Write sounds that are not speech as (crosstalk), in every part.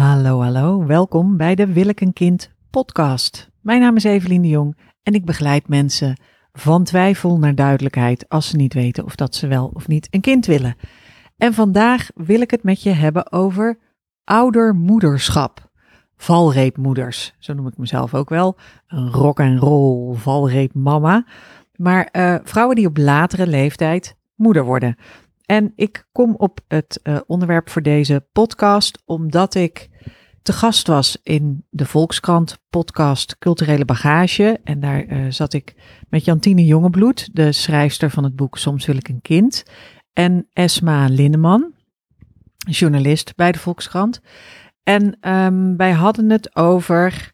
Hallo, hallo. Welkom bij de Wil ik een kind podcast. Mijn naam is Evelien de Jong en ik begeleid mensen van twijfel naar duidelijkheid als ze niet weten of dat ze wel of niet een kind willen. En vandaag wil ik het met je hebben over oudermoederschap. Valreepmoeders, zo noem ik mezelf ook wel. Een rock en roll valreepmama. Maar uh, vrouwen die op latere leeftijd moeder worden. En ik kom op het uh, onderwerp voor deze podcast omdat ik te gast was in de Volkskrant podcast Culturele Bagage. En daar uh, zat ik met Jantine Jongebloed, de schrijfster van het boek Soms wil ik een kind. En Esma Linneman, journalist bij de Volkskrant. En um, wij hadden het over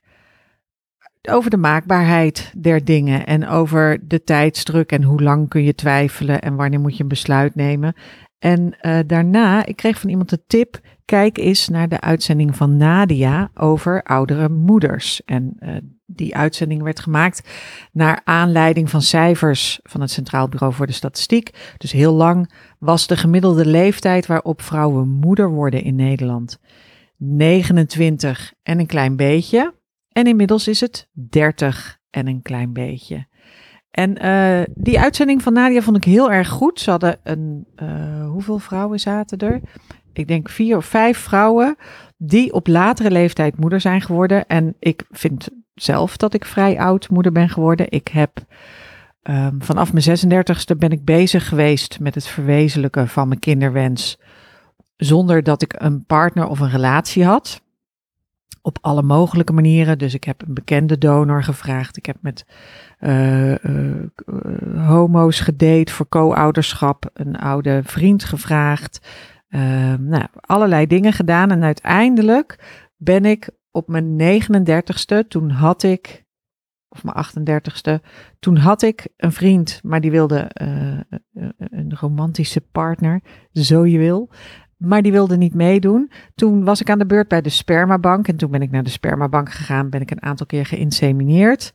over de maakbaarheid der dingen en over de tijdsdruk en hoe lang kun je twijfelen en wanneer moet je een besluit nemen. En uh, daarna, ik kreeg van iemand de tip, kijk eens naar de uitzending van Nadia over oudere moeders. En uh, die uitzending werd gemaakt naar aanleiding van cijfers van het Centraal Bureau voor de Statistiek. Dus heel lang was de gemiddelde leeftijd waarop vrouwen moeder worden in Nederland 29 en een klein beetje. En inmiddels is het 30 en een klein beetje. En uh, die uitzending van Nadia vond ik heel erg goed. Ze hadden een, uh, hoeveel vrouwen zaten er? Ik denk vier of vijf vrouwen die op latere leeftijd moeder zijn geworden. En ik vind zelf dat ik vrij oud moeder ben geworden. Ik heb um, vanaf mijn 36ste ben ik bezig geweest met het verwezenlijken van mijn kinderwens. Zonder dat ik een partner of een relatie had op alle mogelijke manieren. Dus ik heb een bekende donor gevraagd. Ik heb met uh, uh, homo's gedate voor co-ouderschap. Een oude vriend gevraagd. Nou, allerlei dingen gedaan. En uiteindelijk ben ik op mijn 39ste, toen had ik, of mijn 38ste, toen had ik een vriend, maar die wilde een romantische partner, zo je wil. Maar die wilde niet meedoen. Toen was ik aan de beurt bij de spermabank. En toen ben ik naar de spermabank gegaan. Ben ik een aantal keer geïnsemineerd.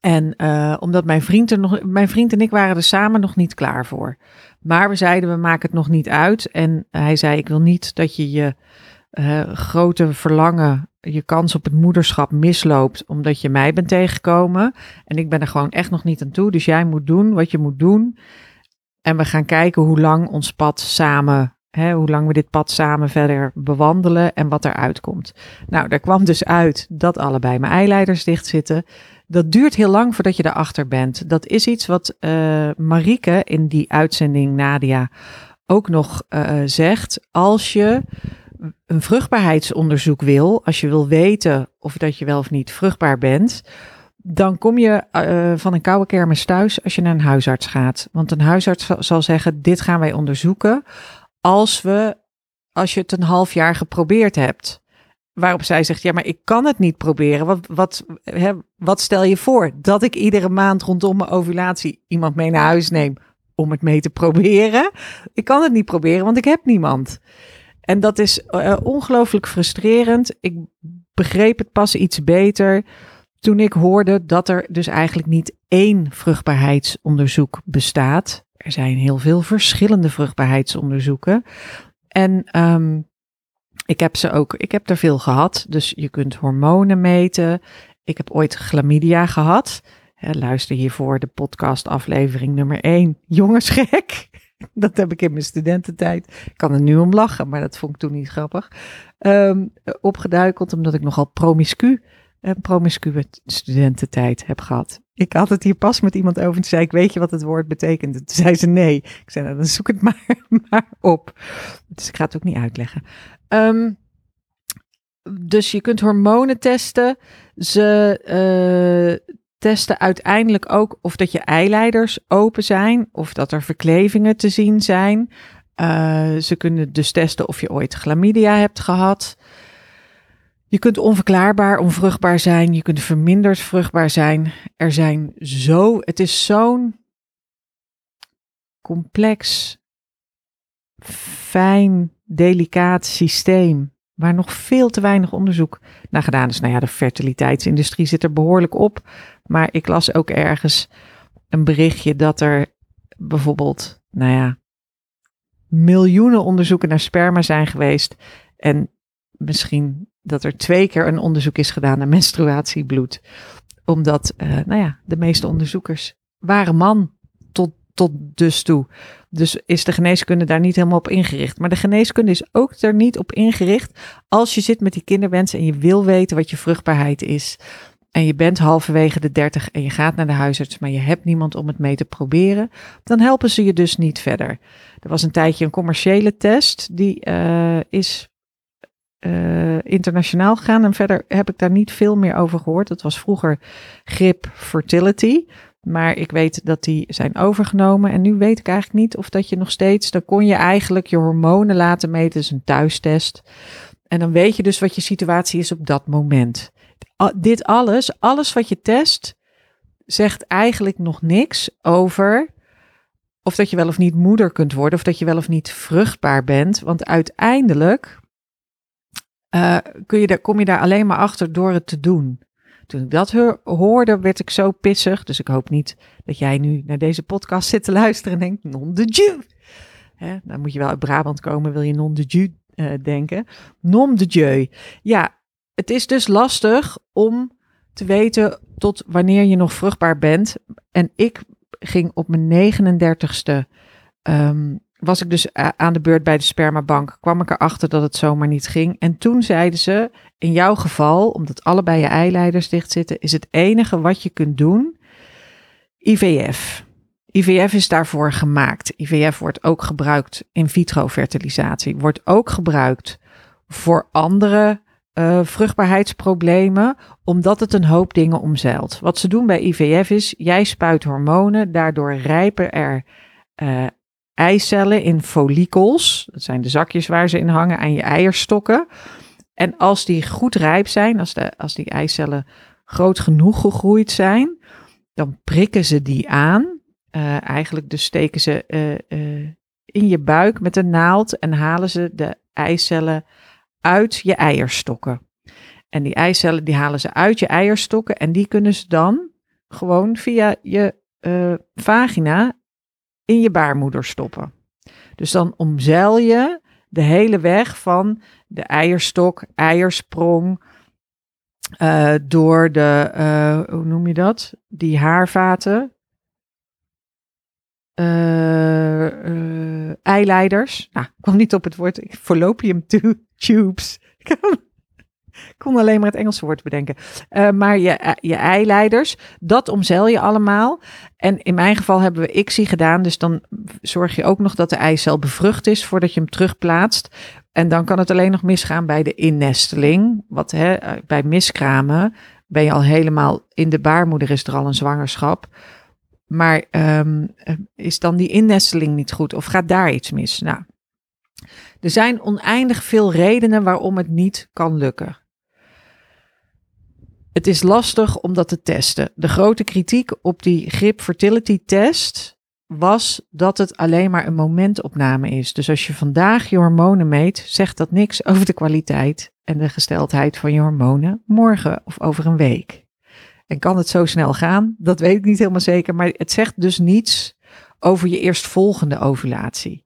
En uh, omdat mijn vriend, er nog, mijn vriend en ik waren er samen nog niet klaar voor. Maar we zeiden, we maken het nog niet uit. En hij zei, ik wil niet dat je je uh, grote verlangen, je kans op het moederschap misloopt. Omdat je mij bent tegengekomen. En ik ben er gewoon echt nog niet aan toe. Dus jij moet doen wat je moet doen. En we gaan kijken hoe lang ons pad samen Hè, hoe lang we dit pad samen verder bewandelen en wat eruit komt. Nou, daar kwam dus uit dat allebei mijn eileiders dicht zitten. Dat duurt heel lang voordat je erachter bent. Dat is iets wat uh, Marieke in die uitzending Nadia ook nog uh, zegt. Als je een vruchtbaarheidsonderzoek wil, als je wil weten of dat je wel of niet vruchtbaar bent, dan kom je uh, van een koude kermis thuis als je naar een huisarts gaat. Want een huisarts zal zeggen: dit gaan wij onderzoeken als we, als je het een half jaar geprobeerd hebt. Waarop zij zegt, ja, maar ik kan het niet proberen. Wat, wat, hè, wat stel je voor? Dat ik iedere maand rondom mijn ovulatie iemand mee naar huis neem om het mee te proberen? Ik kan het niet proberen, want ik heb niemand. En dat is uh, ongelooflijk frustrerend. Ik begreep het pas iets beter toen ik hoorde dat er dus eigenlijk niet één vruchtbaarheidsonderzoek bestaat. Er zijn heel veel verschillende vruchtbaarheidsonderzoeken. En um, ik heb ze ook, ik heb er veel gehad. Dus je kunt hormonen meten. Ik heb ooit chlamydia gehad. luister hiervoor de podcast aflevering nummer 1. Jongensgek. (laughs) Dat heb ik in mijn studententijd. Ik kan er nu om lachen, maar dat vond ik toen niet grappig. Um, opgeduikeld omdat ik nogal promiscu een promiscue studententijd heb gehad. Ik had het hier pas met iemand over en zei ik, weet je wat het woord betekent? Toen zei ze nee. Ik zei, nou, dan zoek het (laughs) maar, maar op. Dus ik ga het ook niet uitleggen. Um, dus je kunt hormonen testen. Ze uh, testen uiteindelijk ook of dat je eileiders open zijn, of dat er verklevingen te zien zijn. Uh, ze kunnen dus testen of je ooit chlamydia hebt gehad. Je kunt onverklaarbaar onvruchtbaar zijn, je kunt verminderd vruchtbaar zijn. Er zijn zo, het is zo'n complex, fijn, delicaat systeem waar nog veel te weinig onderzoek naar gedaan is. Nou ja, de fertiliteitsindustrie zit er behoorlijk op, maar ik las ook ergens een berichtje dat er bijvoorbeeld, nou ja, miljoenen onderzoeken naar sperma zijn geweest en misschien dat er twee keer een onderzoek is gedaan naar menstruatiebloed. Omdat, uh, nou ja, de meeste onderzoekers waren man tot, tot dus toe. Dus is de geneeskunde daar niet helemaal op ingericht. Maar de geneeskunde is ook er niet op ingericht als je zit met die kinderwens en je wil weten wat je vruchtbaarheid is. En je bent halverwege de 30 en je gaat naar de huisarts, maar je hebt niemand om het mee te proberen, dan helpen ze je dus niet verder. Er was een tijdje een commerciële test, die uh, is uh, internationaal gegaan. En verder heb ik daar niet veel meer over gehoord. Dat was vroeger Grip Fertility. Maar ik weet dat die zijn overgenomen. En nu weet ik eigenlijk niet of dat je nog steeds. Dan kon je eigenlijk je hormonen laten meten. Dus een thuistest. En dan weet je dus wat je situatie is op dat moment. Dit alles, alles wat je test, zegt eigenlijk nog niks over of dat je wel of niet moeder kunt worden. Of dat je wel of niet vruchtbaar bent. Want uiteindelijk uh, kun je kom je daar alleen maar achter door het te doen. Toen ik dat hoorde, werd ik zo pissig. Dus ik hoop niet dat jij nu naar deze podcast zit te luisteren en denkt, non de Dieu. Hè, dan moet je wel uit Brabant komen, wil je non de Dieu uh, denken. Non de Dieu. Ja, het is dus lastig om te weten tot wanneer je nog vruchtbaar bent. En ik ging op mijn 39ste um, was ik dus aan de beurt bij de spermabank, kwam ik erachter dat het zomaar niet ging. En toen zeiden ze, in jouw geval, omdat allebei je eileiders dicht zitten, is het enige wat je kunt doen IVF. IVF is daarvoor gemaakt. IVF wordt ook gebruikt in vitro fertilisatie, wordt ook gebruikt voor andere uh, vruchtbaarheidsproblemen, omdat het een hoop dingen omzeilt. Wat ze doen bij IVF is, jij spuit hormonen, daardoor rijpen er uh, eicellen in follicels. Dat zijn de zakjes waar ze in hangen aan je eierstokken. En als die goed rijp zijn, als, de, als die eicellen groot genoeg gegroeid zijn, dan prikken ze die aan. Uh, eigenlijk dus steken ze uh, uh, in je buik met een naald en halen ze de eicellen uit je eierstokken. En die eicellen die halen ze uit je eierstokken en die kunnen ze dan gewoon via je vagina in je baarmoeder stoppen. Dus dan omzeil je de hele weg van de eierstok, eiersprong, uh, door de, uh, hoe noem je dat? Die haarvaten. Uh, eileiders. Nou, ik kwam niet op het woord. Fallopium tubes. (laughs) kon alleen maar het Engelse woord bedenken. Uh, maar je, eh, je eileiders, dat omzeil je allemaal. En in mijn geval hebben we ICSI gedaan. Dus dan zorg je ook nog dat de eicel bevrucht is voordat je hem terugplaatst. En dan kan het alleen nog misgaan bij de innesteling. Wat hè, eh, bij miskramen ben je al helemaal in de baarmoeder is er al een zwangerschap. Maar um, is dan die innesteling niet goed of gaat daar iets mis? Nou, er zijn oneindig veel redenen waarom het niet kan lukken. Het is lastig om dat te testen. De grote kritiek op die grip fertility test was dat het alleen maar een momentopname is. Dus als je vandaag je hormonen meet, zegt dat niks over de kwaliteit en de gesteldheid van je hormonen morgen of over een week. En kan het zo snel gaan? Dat weet ik niet helemaal zeker, maar het zegt dus niets over je eerstvolgende ovulatie.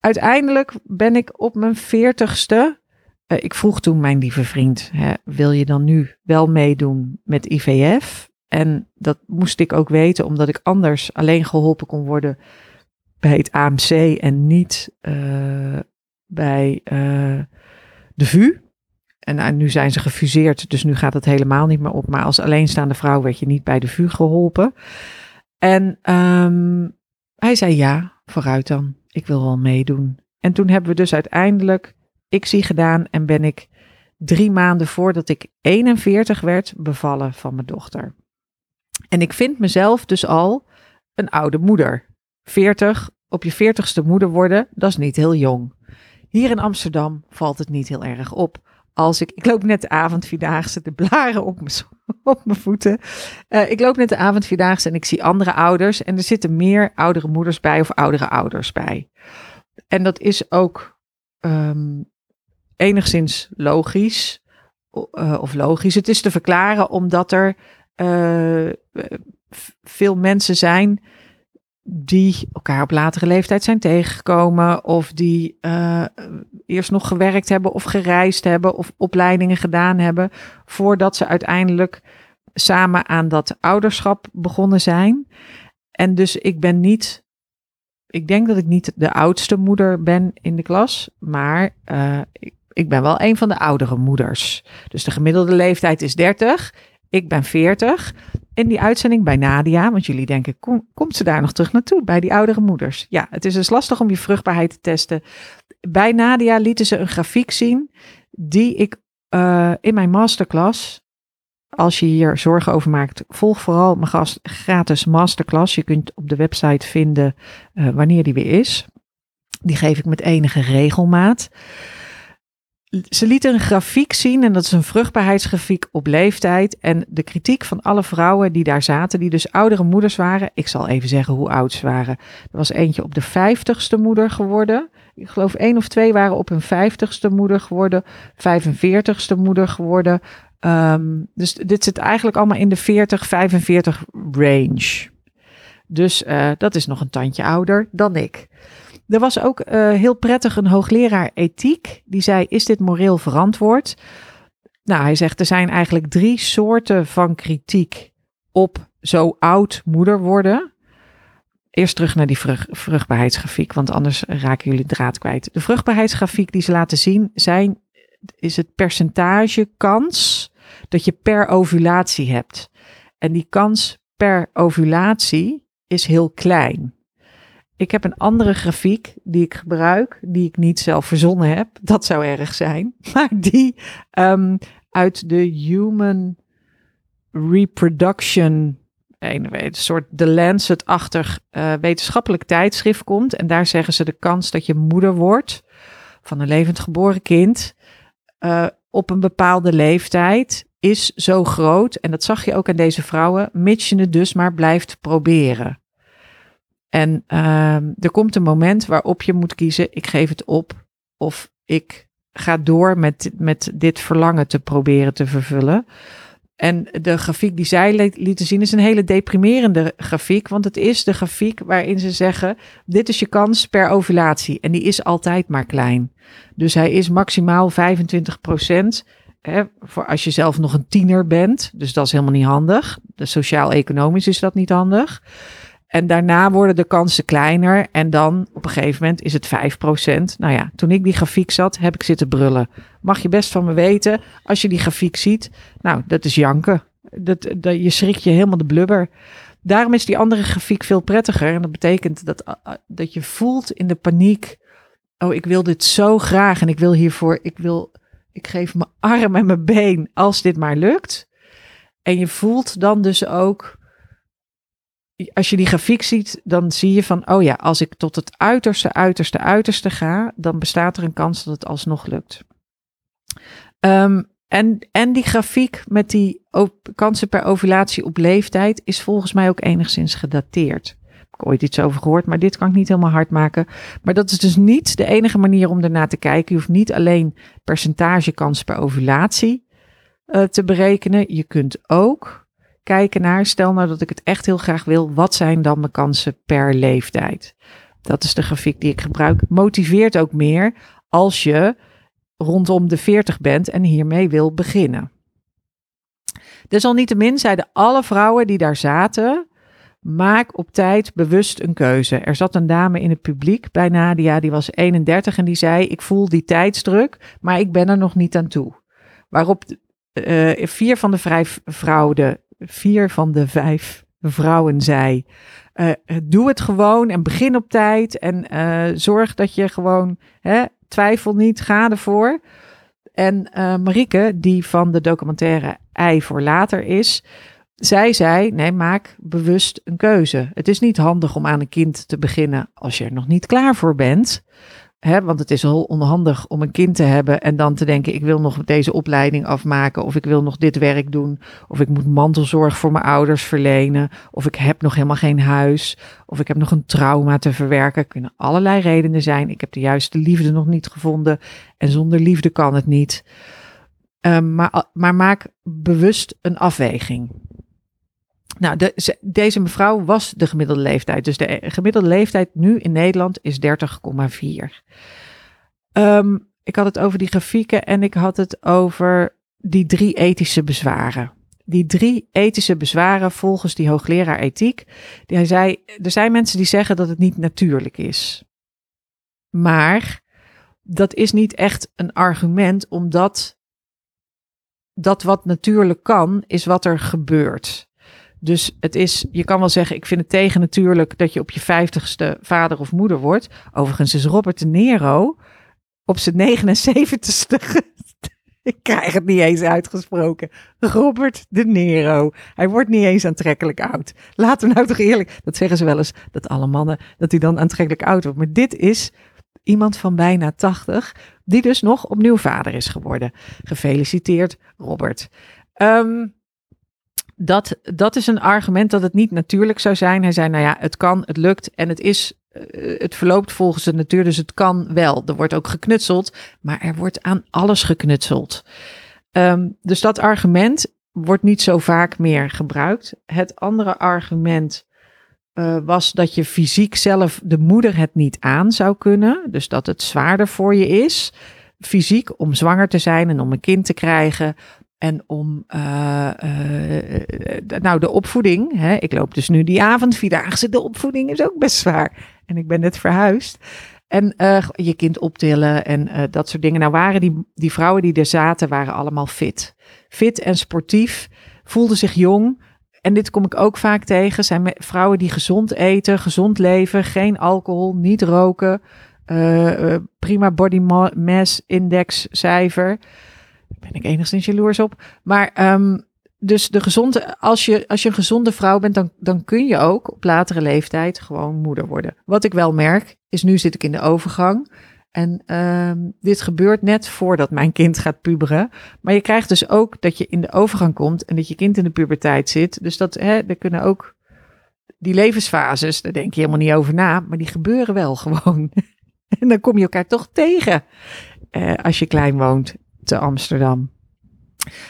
Uiteindelijk ben ik op mijn veertigste uh, ik vroeg toen mijn lieve vriend, hè, wil je dan nu wel meedoen met IVF? En dat moest ik ook weten, omdat ik anders alleen geholpen kon worden bij het AMC en niet uh, bij uh, de VU. En nu zijn ze gefuseerd, dus nu gaat het helemaal niet meer op. Maar als alleenstaande vrouw werd je niet bij de VU geholpen. En um, hij zei ja, vooruit dan. Ik wil wel meedoen. En toen hebben we dus uiteindelijk ik zie gedaan en ben ik drie maanden voordat ik 41 werd bevallen van mijn dochter. En ik vind mezelf dus al een oude moeder. 40, op je 40ste moeder worden, dat is niet heel jong. Hier in Amsterdam valt het niet heel erg op. Als ik, ik loop net de avondvierdaagse, de blaren op mijn, (laughs) op mijn voeten. Uh, ik loop net de avondvierdaagse en ik zie andere ouders. En er zitten meer oudere moeders bij of oudere ouders bij. En dat is ook um, enigszins logisch. Uh, of logisch. Het is te verklaren omdat er uh, veel mensen zijn die elkaar op latere leeftijd zijn tegengekomen of die eerst nog gewerkt hebben of gereisd hebben of opleidingen gedaan hebben voordat ze uiteindelijk samen aan dat ouderschap begonnen zijn. En dus ik ben niet, ik denk dat ik niet de oudste moeder ben in de klas, maar ik, ik ben wel een van de oudere moeders. Dus de gemiddelde leeftijd is 30. Ik ben 40. In die uitzending bij Nadia, want jullie denken, komt ze daar nog terug naartoe bij die oudere moeders? Ja, het is dus lastig om je vruchtbaarheid te testen. Bij Nadia lieten ze een grafiek zien die ik uh, in mijn masterclass, als je hier zorgen over maakt, volg vooral mijn gratis masterclass. Je kunt op de website vinden uh, wanneer die weer is. Die geef ik met enige regelmaat ze lieten een grafiek zien en dat is een vruchtbaarheidsgrafiek op leeftijd. En de kritiek van alle vrouwen die daar zaten, die dus oudere moeders waren. Ik zal even zeggen hoe oud ze waren. Er was eentje op de vijftigste moeder geworden. Ik geloof één of twee waren op hun vijftigste moeder geworden. 45ste moeder geworden. Um, dus dit zit eigenlijk allemaal in de 40, 45 range. Dus uh, dat is nog een tandje ouder dan ik. Er was ook uh, heel prettig een hoogleraar ethiek. Die zei: Is dit moreel verantwoord? Nou, hij zegt: Er zijn eigenlijk drie soorten van kritiek op zo oud moeder worden. Eerst terug naar die vruchtbaarheidsgrafiek, want anders raken jullie draad kwijt. De vruchtbaarheidsgrafiek die ze laten zien zijn, is het percentage kans dat je per ovulatie hebt. En die kans per ovulatie is heel klein. Ik heb een andere grafiek die ik gebruik, die ik niet zelf verzonnen heb. (laughs) Dat zou erg zijn. (laughs) Maar die um, uit de Human Reproduction, een, soort The Lancet-achtig uh, wetenschappelijk tijdschrift komt. En daar zeggen ze de kans dat je moeder wordt van een levend geboren kind uh, op een bepaalde leeftijd is zo groot. En dat zag je ook aan deze vrouwen, mits je het dus maar blijft proberen. En uh, er komt een moment waarop je moet kiezen: ik geef het op of ik ga door met, met dit verlangen te proberen te vervullen. En de grafiek die zij lieten zien is een hele deprimerende grafiek, want het is de grafiek waarin ze zeggen: dit is je kans per ovulatie en die is altijd maar klein. Dus hij is maximaal 25 procent. voor als je zelf nog een tiener bent, dus dat is helemaal niet handig. Sociaal-economisch is dat niet handig. En daarna worden de kansen kleiner. En dan op een gegeven moment is het 5%. Nou ja, toen ik die grafiek zat, heb ik zitten brullen. Mag je best van me weten, als je die grafiek ziet. Nou, dat is janken. Dat, dat, je schrikt je helemaal de blubber. Daarom is die andere grafiek veel prettiger. En dat betekent dat, uh, uh, dat je voelt in de paniek. Oh, ik wil dit zo graag. En ik wil hiervoor, ik wil, ik geef mijn arm en mijn been als dit maar lukt. En je voelt dan dus ook als je die grafiek ziet, dan zie je van, oh ja, als ik tot het uiterste, uiterste, uiterste ga, dan bestaat er een kans dat het alsnog lukt. Um, en, en die grafiek met die kansen per ovulatie op leeftijd is volgens mij ook enigszins gedateerd. Heb ik ooit iets over gehoord, maar dit kan ik niet helemaal hard maken. Maar dat is dus niet de enige manier om ernaar te kijken. Je hoeft niet alleen percentage kans per ovulatie uh, te berekenen. Je kunt ook kijken naar, stel nou dat ik het echt heel graag wil, wat zijn dan mijn kansen per leeftijd? Dat is de grafiek die ik gebruik. Motiveert ook meer als je rondom de 40 bent en hiermee wil beginnen. Desalniettemin zeiden alle vrouwen die daar zaten, maak op tijd bewust een keuze. Er zat een dame in het publiek bij Nadia, die was 31 en die zei, ik voel die tijdsdruk, maar ik ben er nog niet aan toe. Waarop uh, vier van de vijf vrouwen vier van de vijf vrouwen zei. Uh, doe het gewoon en begin op tijd. En uh, zorg dat je gewoon, hè, twijfel niet, ga ervoor. En uh, Marieke, die van de documentaire Ei voor Later is, zij zei: Nee, maak bewust een keuze. Het is niet handig om aan een kind te beginnen als je er nog niet klaar voor bent. Hè, want het is heel onhandig om een kind te hebben en dan te denken: ik wil nog deze opleiding afmaken, of ik wil nog dit werk doen, of ik moet mantelzorg voor mijn ouders verlenen, of ik heb nog helemaal geen huis, of ik heb nog een trauma te verwerken. Er kunnen allerlei redenen zijn. Ik heb de juiste liefde nog niet gevonden en zonder liefde kan het niet. Um, maar, maar maak bewust een afweging. Nou, de, deze mevrouw was de gemiddelde leeftijd. Dus de gemiddelde leeftijd nu in Nederland is 30,4. Ehm, ik had het over die grafieken en ik had het over die drie ethische bezwaren. Die drie ethische bezwaren volgens die hoogleraar ethiek. Die hij zei, er zijn mensen die zeggen dat het niet natuurlijk is. Maar dat is niet echt een argument, omdat dat wat natuurlijk kan, is wat er gebeurt. Dus het is, je kan wel zeggen, ik vind het tegen natuurlijk dat je op je vijftigste vader of moeder wordt. Overigens is Robert de Nero op zijn 79ste. (laughs) ik krijg het niet eens uitgesproken. Robert de Nero. Hij wordt niet eens aantrekkelijk oud. Laten we nou toch eerlijk. Dat zeggen ze wel eens, dat alle mannen, dat hij dan aantrekkelijk oud wordt. Maar dit is iemand van bijna 80, die dus nog opnieuw vader is geworden. Gefeliciteerd, Robert. Um, dat, dat is een argument dat het niet natuurlijk zou zijn. Hij zei, nou ja, het kan, het lukt en het is, uh, het verloopt volgens de natuur, dus het kan wel. Er wordt ook geknutseld, maar er wordt aan alles geknutseld. Um, dus dat argument wordt niet zo vaak meer gebruikt. Het andere argument uh, was dat je fysiek zelf de moeder het niet aan zou kunnen. Dus dat het zwaarder voor je is, fysiek, om zwanger te zijn en om een kind te krijgen. En om uh, uh, nou, de opvoeding. Hè, ik loop dus nu die avond vierdaagse. De opvoeding is ook best zwaar. En ik ben net verhuisd. En je kind optillen en dat soort dingen. Nou waren die, die vrouwen die er zaten, waren allemaal fit. Fit en sportief. Voelden zich jong. En dit kom ik ook vaak tegen. Zijn vrouwen die gezond eten, gezond leven, geen alcohol, niet roken. prima body mass index cijfer ben ik enigszins jaloers op. Maar um, dus de gezonde, als je, als je een gezonde vrouw bent, dan, dan kun je ook op latere leeftijd gewoon moeder worden. Wat ik wel merk, is nu zit ik in de overgang. En um, dit gebeurt net voordat mijn kind gaat puberen. Maar je krijgt dus ook dat je in de overgang komt en dat je kind in de puberteit zit. Dus dat hè, er kunnen ook die levensfases, daar denk je helemaal niet over na, maar die gebeuren wel gewoon. (laughs) en dan kom je elkaar toch tegen uh, als je klein woont te Amsterdam.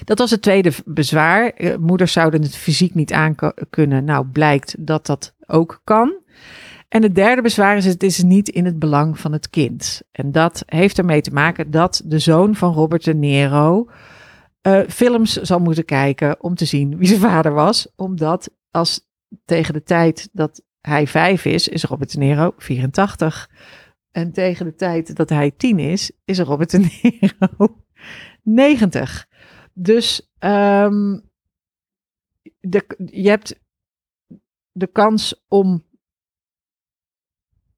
Dat was het tweede bezwaar. Eh, moeders zouden het fysiek niet aan kunnen. Nou, blijkt dat dat ook kan. En het derde bezwaar is: het is niet in het belang van het kind. En dat heeft ermee te maken dat de zoon van Robert de Nero uh, films zal moeten kijken om te zien wie zijn vader was. Omdat als tegen de tijd dat hij vijf is, is Robert de Nero 84. En tegen de tijd dat hij tien is, is Robert de (laughs) Nero 90. Dus um, de, je hebt de kans om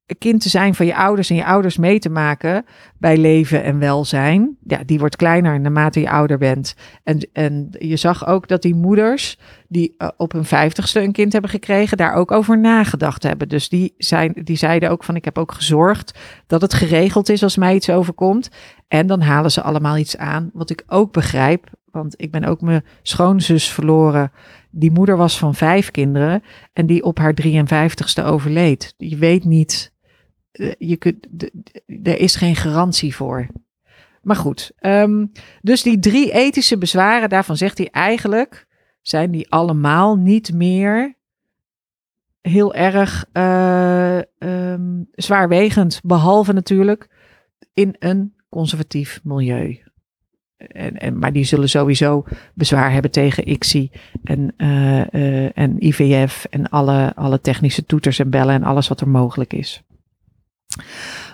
een kind te zijn van je ouders en je ouders mee te maken bij leven en welzijn. Ja, die wordt kleiner naarmate je ouder bent. En, en je zag ook dat die moeders die uh, op hun vijftigste een kind hebben gekregen, daar ook over nagedacht hebben. Dus die, zijn, die zeiden ook van ik heb ook gezorgd dat het geregeld is als mij iets overkomt. En dan halen ze allemaal iets aan, wat ik ook begrijp. Want ik ben ook mijn schoonzus verloren. Die moeder was van vijf kinderen en die op haar 53ste overleed. Je weet niet eh, je kunt, er is geen garantie voor. Maar goed, um, dus die drie ethische bezwaren, daarvan zegt hij eigenlijk, zijn die allemaal niet meer heel erg uh, um, zwaarwegend. Behalve natuurlijk in een conservatief milieu. En, en, maar die zullen sowieso bezwaar hebben tegen ICSI en, uh, uh, en IVF en alle, alle technische toeters en bellen en alles wat er mogelijk is.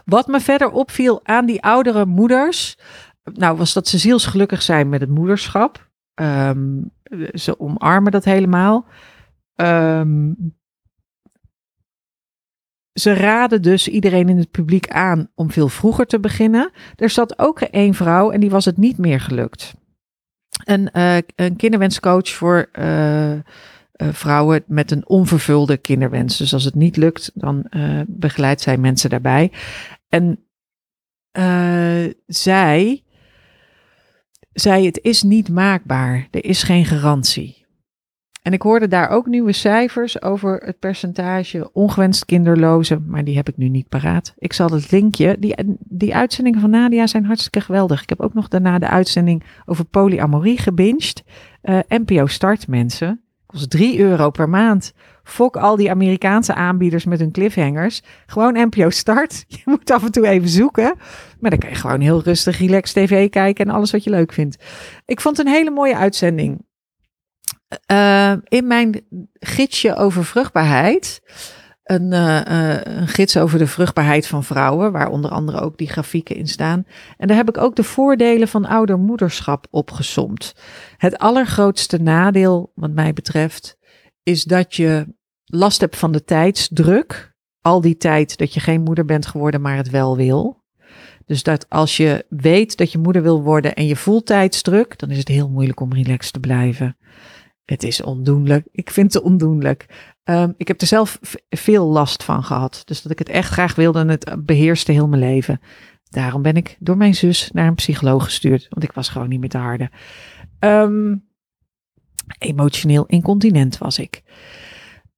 Wat me verder opviel aan die oudere moeders, nou, was dat ze zielsgelukkig zijn met het moederschap. Um, ze omarmen dat helemaal. Um, ze raden dus iedereen in het publiek aan om veel vroeger te beginnen. Er zat ook één vrouw en die was het niet meer gelukt. Een, uh, een kinderwenscoach voor uh, uh, vrouwen met een onvervulde kinderwens. Dus als het niet lukt, dan begeleidt zij mensen daarbij. En zij zei: Het is niet maakbaar. Er is geen garantie. En ik hoorde daar ook nieuwe cijfers over het percentage ongewenst kinderlozen, maar die heb ik nu niet paraat. Ik zal het linkje, die, die uitzendingen van Nadia zijn hartstikke geweldig. Ik heb ook nog daarna de uitzending over polyamorie gebinged. Uh, NPO Start mensen Kost 3 euro per maand. Fok al die Amerikaanse aanbieders met hun cliffhangers. Gewoon NPO Start. (laughs) Je moet af en toe even zoeken. Maar dan kan je gewoon heel rustig, relaxed tv kijken en alles wat je leuk vindt. Ik vond een hele mooie uitzending. Uh, in mijn gidsje over vruchtbaarheid een, uh, een, gids over de vruchtbaarheid van vrouwen, waar onder andere ook die grafieken in staan. En daar heb ik ook de voordelen van oudermoederschap opgesomd. Het allergrootste nadeel, wat mij betreft, is dat je last hebt van de tijdsdruk. Al die tijd dat je geen moeder bent geworden, maar het wel wil. Dus dat als je weet dat je moeder wil worden en je voelt tijdsdruk, dan is het heel moeilijk om relaxed te blijven. Het is ondoenlijk. Ik vind het ondoenlijk. Um, ik heb er zelf veel last van gehad. Dus dat ik het echt graag wilde en het beheerste heel mijn leven. Daarom ben ik door mijn zus naar een psycholoog gestuurd. Want ik was gewoon niet meer te harde. Um, emotioneel incontinent was ik.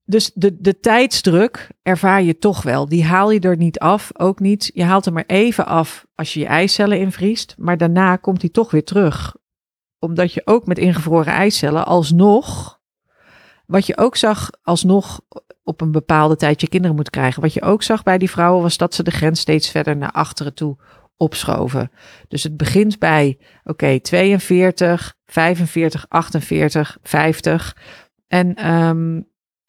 Dus de, de tijdsdruk ervaar je toch wel. Die haal je er niet af. Ook niet. Je haalt hem maar even af als je je eicellen invriest. Maar daarna komt hij toch weer terug. Omdat je ook met ingevroren eicellen alsnog wat je ook zag alsnog op een bepaalde tijd je kinderen moet krijgen. Wat je ook zag bij die vrouwen was dat ze de grens steeds verder naar achteren toe opschoven. Dus het begint bij, oké, 42, 45, 48, 50. En um,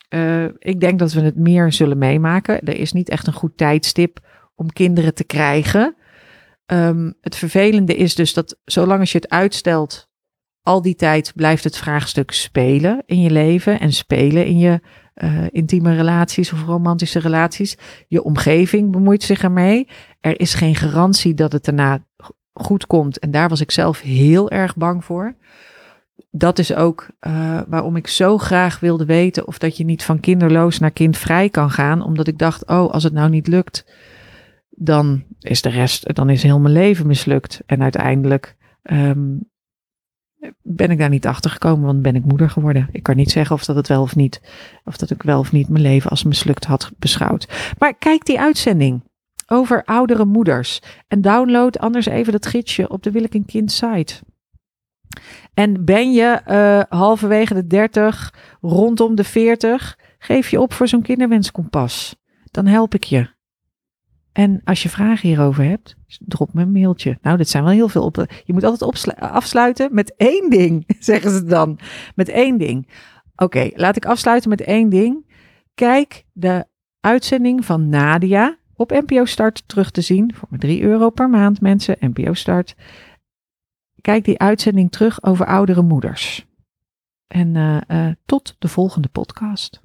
uh, ik denk dat we het meer zullen meemaken. Er is niet echt een goed tijdstip om kinderen te krijgen. Um, het vervelende is dus dat zolang als je het uitstelt, al die tijd blijft het vraagstuk spelen in je leven en spelen in je uh, intieme relaties of romantische relaties. Je omgeving bemoeit zich ermee. Er is geen garantie dat het daarna goed komt. En daar was ik zelf heel erg bang voor. Dat is ook uh, waarom ik zo graag wilde weten of dat je niet van kinderloos naar kindvrij kan gaan. Omdat ik dacht, oh, als het nou niet lukt, dan is de rest, dan is heel mijn leven mislukt. En uiteindelijk um, ben ik daar niet achter gekomen, want ben ik moeder geworden. Ik kan niet zeggen of dat het wel of niet, of dat ik wel of niet mijn leven als mislukt had beschouwd. Maar kijk die uitzending over oudere moeders en download anders even dat gidsje op de Wil ik een kind site. En ben je uh, halverwege de 30, rondom de 40, geef je op voor zo'n kinderwenskompas. Dan help ik je. En als je vragen hierover hebt, drop me een mailtje. Nou, dit zijn wel heel veel op. Je moet altijd afsluiten met één ding, (laughs) zeggen ze dan. Met één ding. Oké, laat ik afsluiten met één ding. Kijk de uitzending van Nadia op NPO Start terug te zien. Voor maar 3 euro per maand, mensen. NPO Start. Kijk die uitzending terug over oudere moeders. En uh, uh, tot de volgende podcast.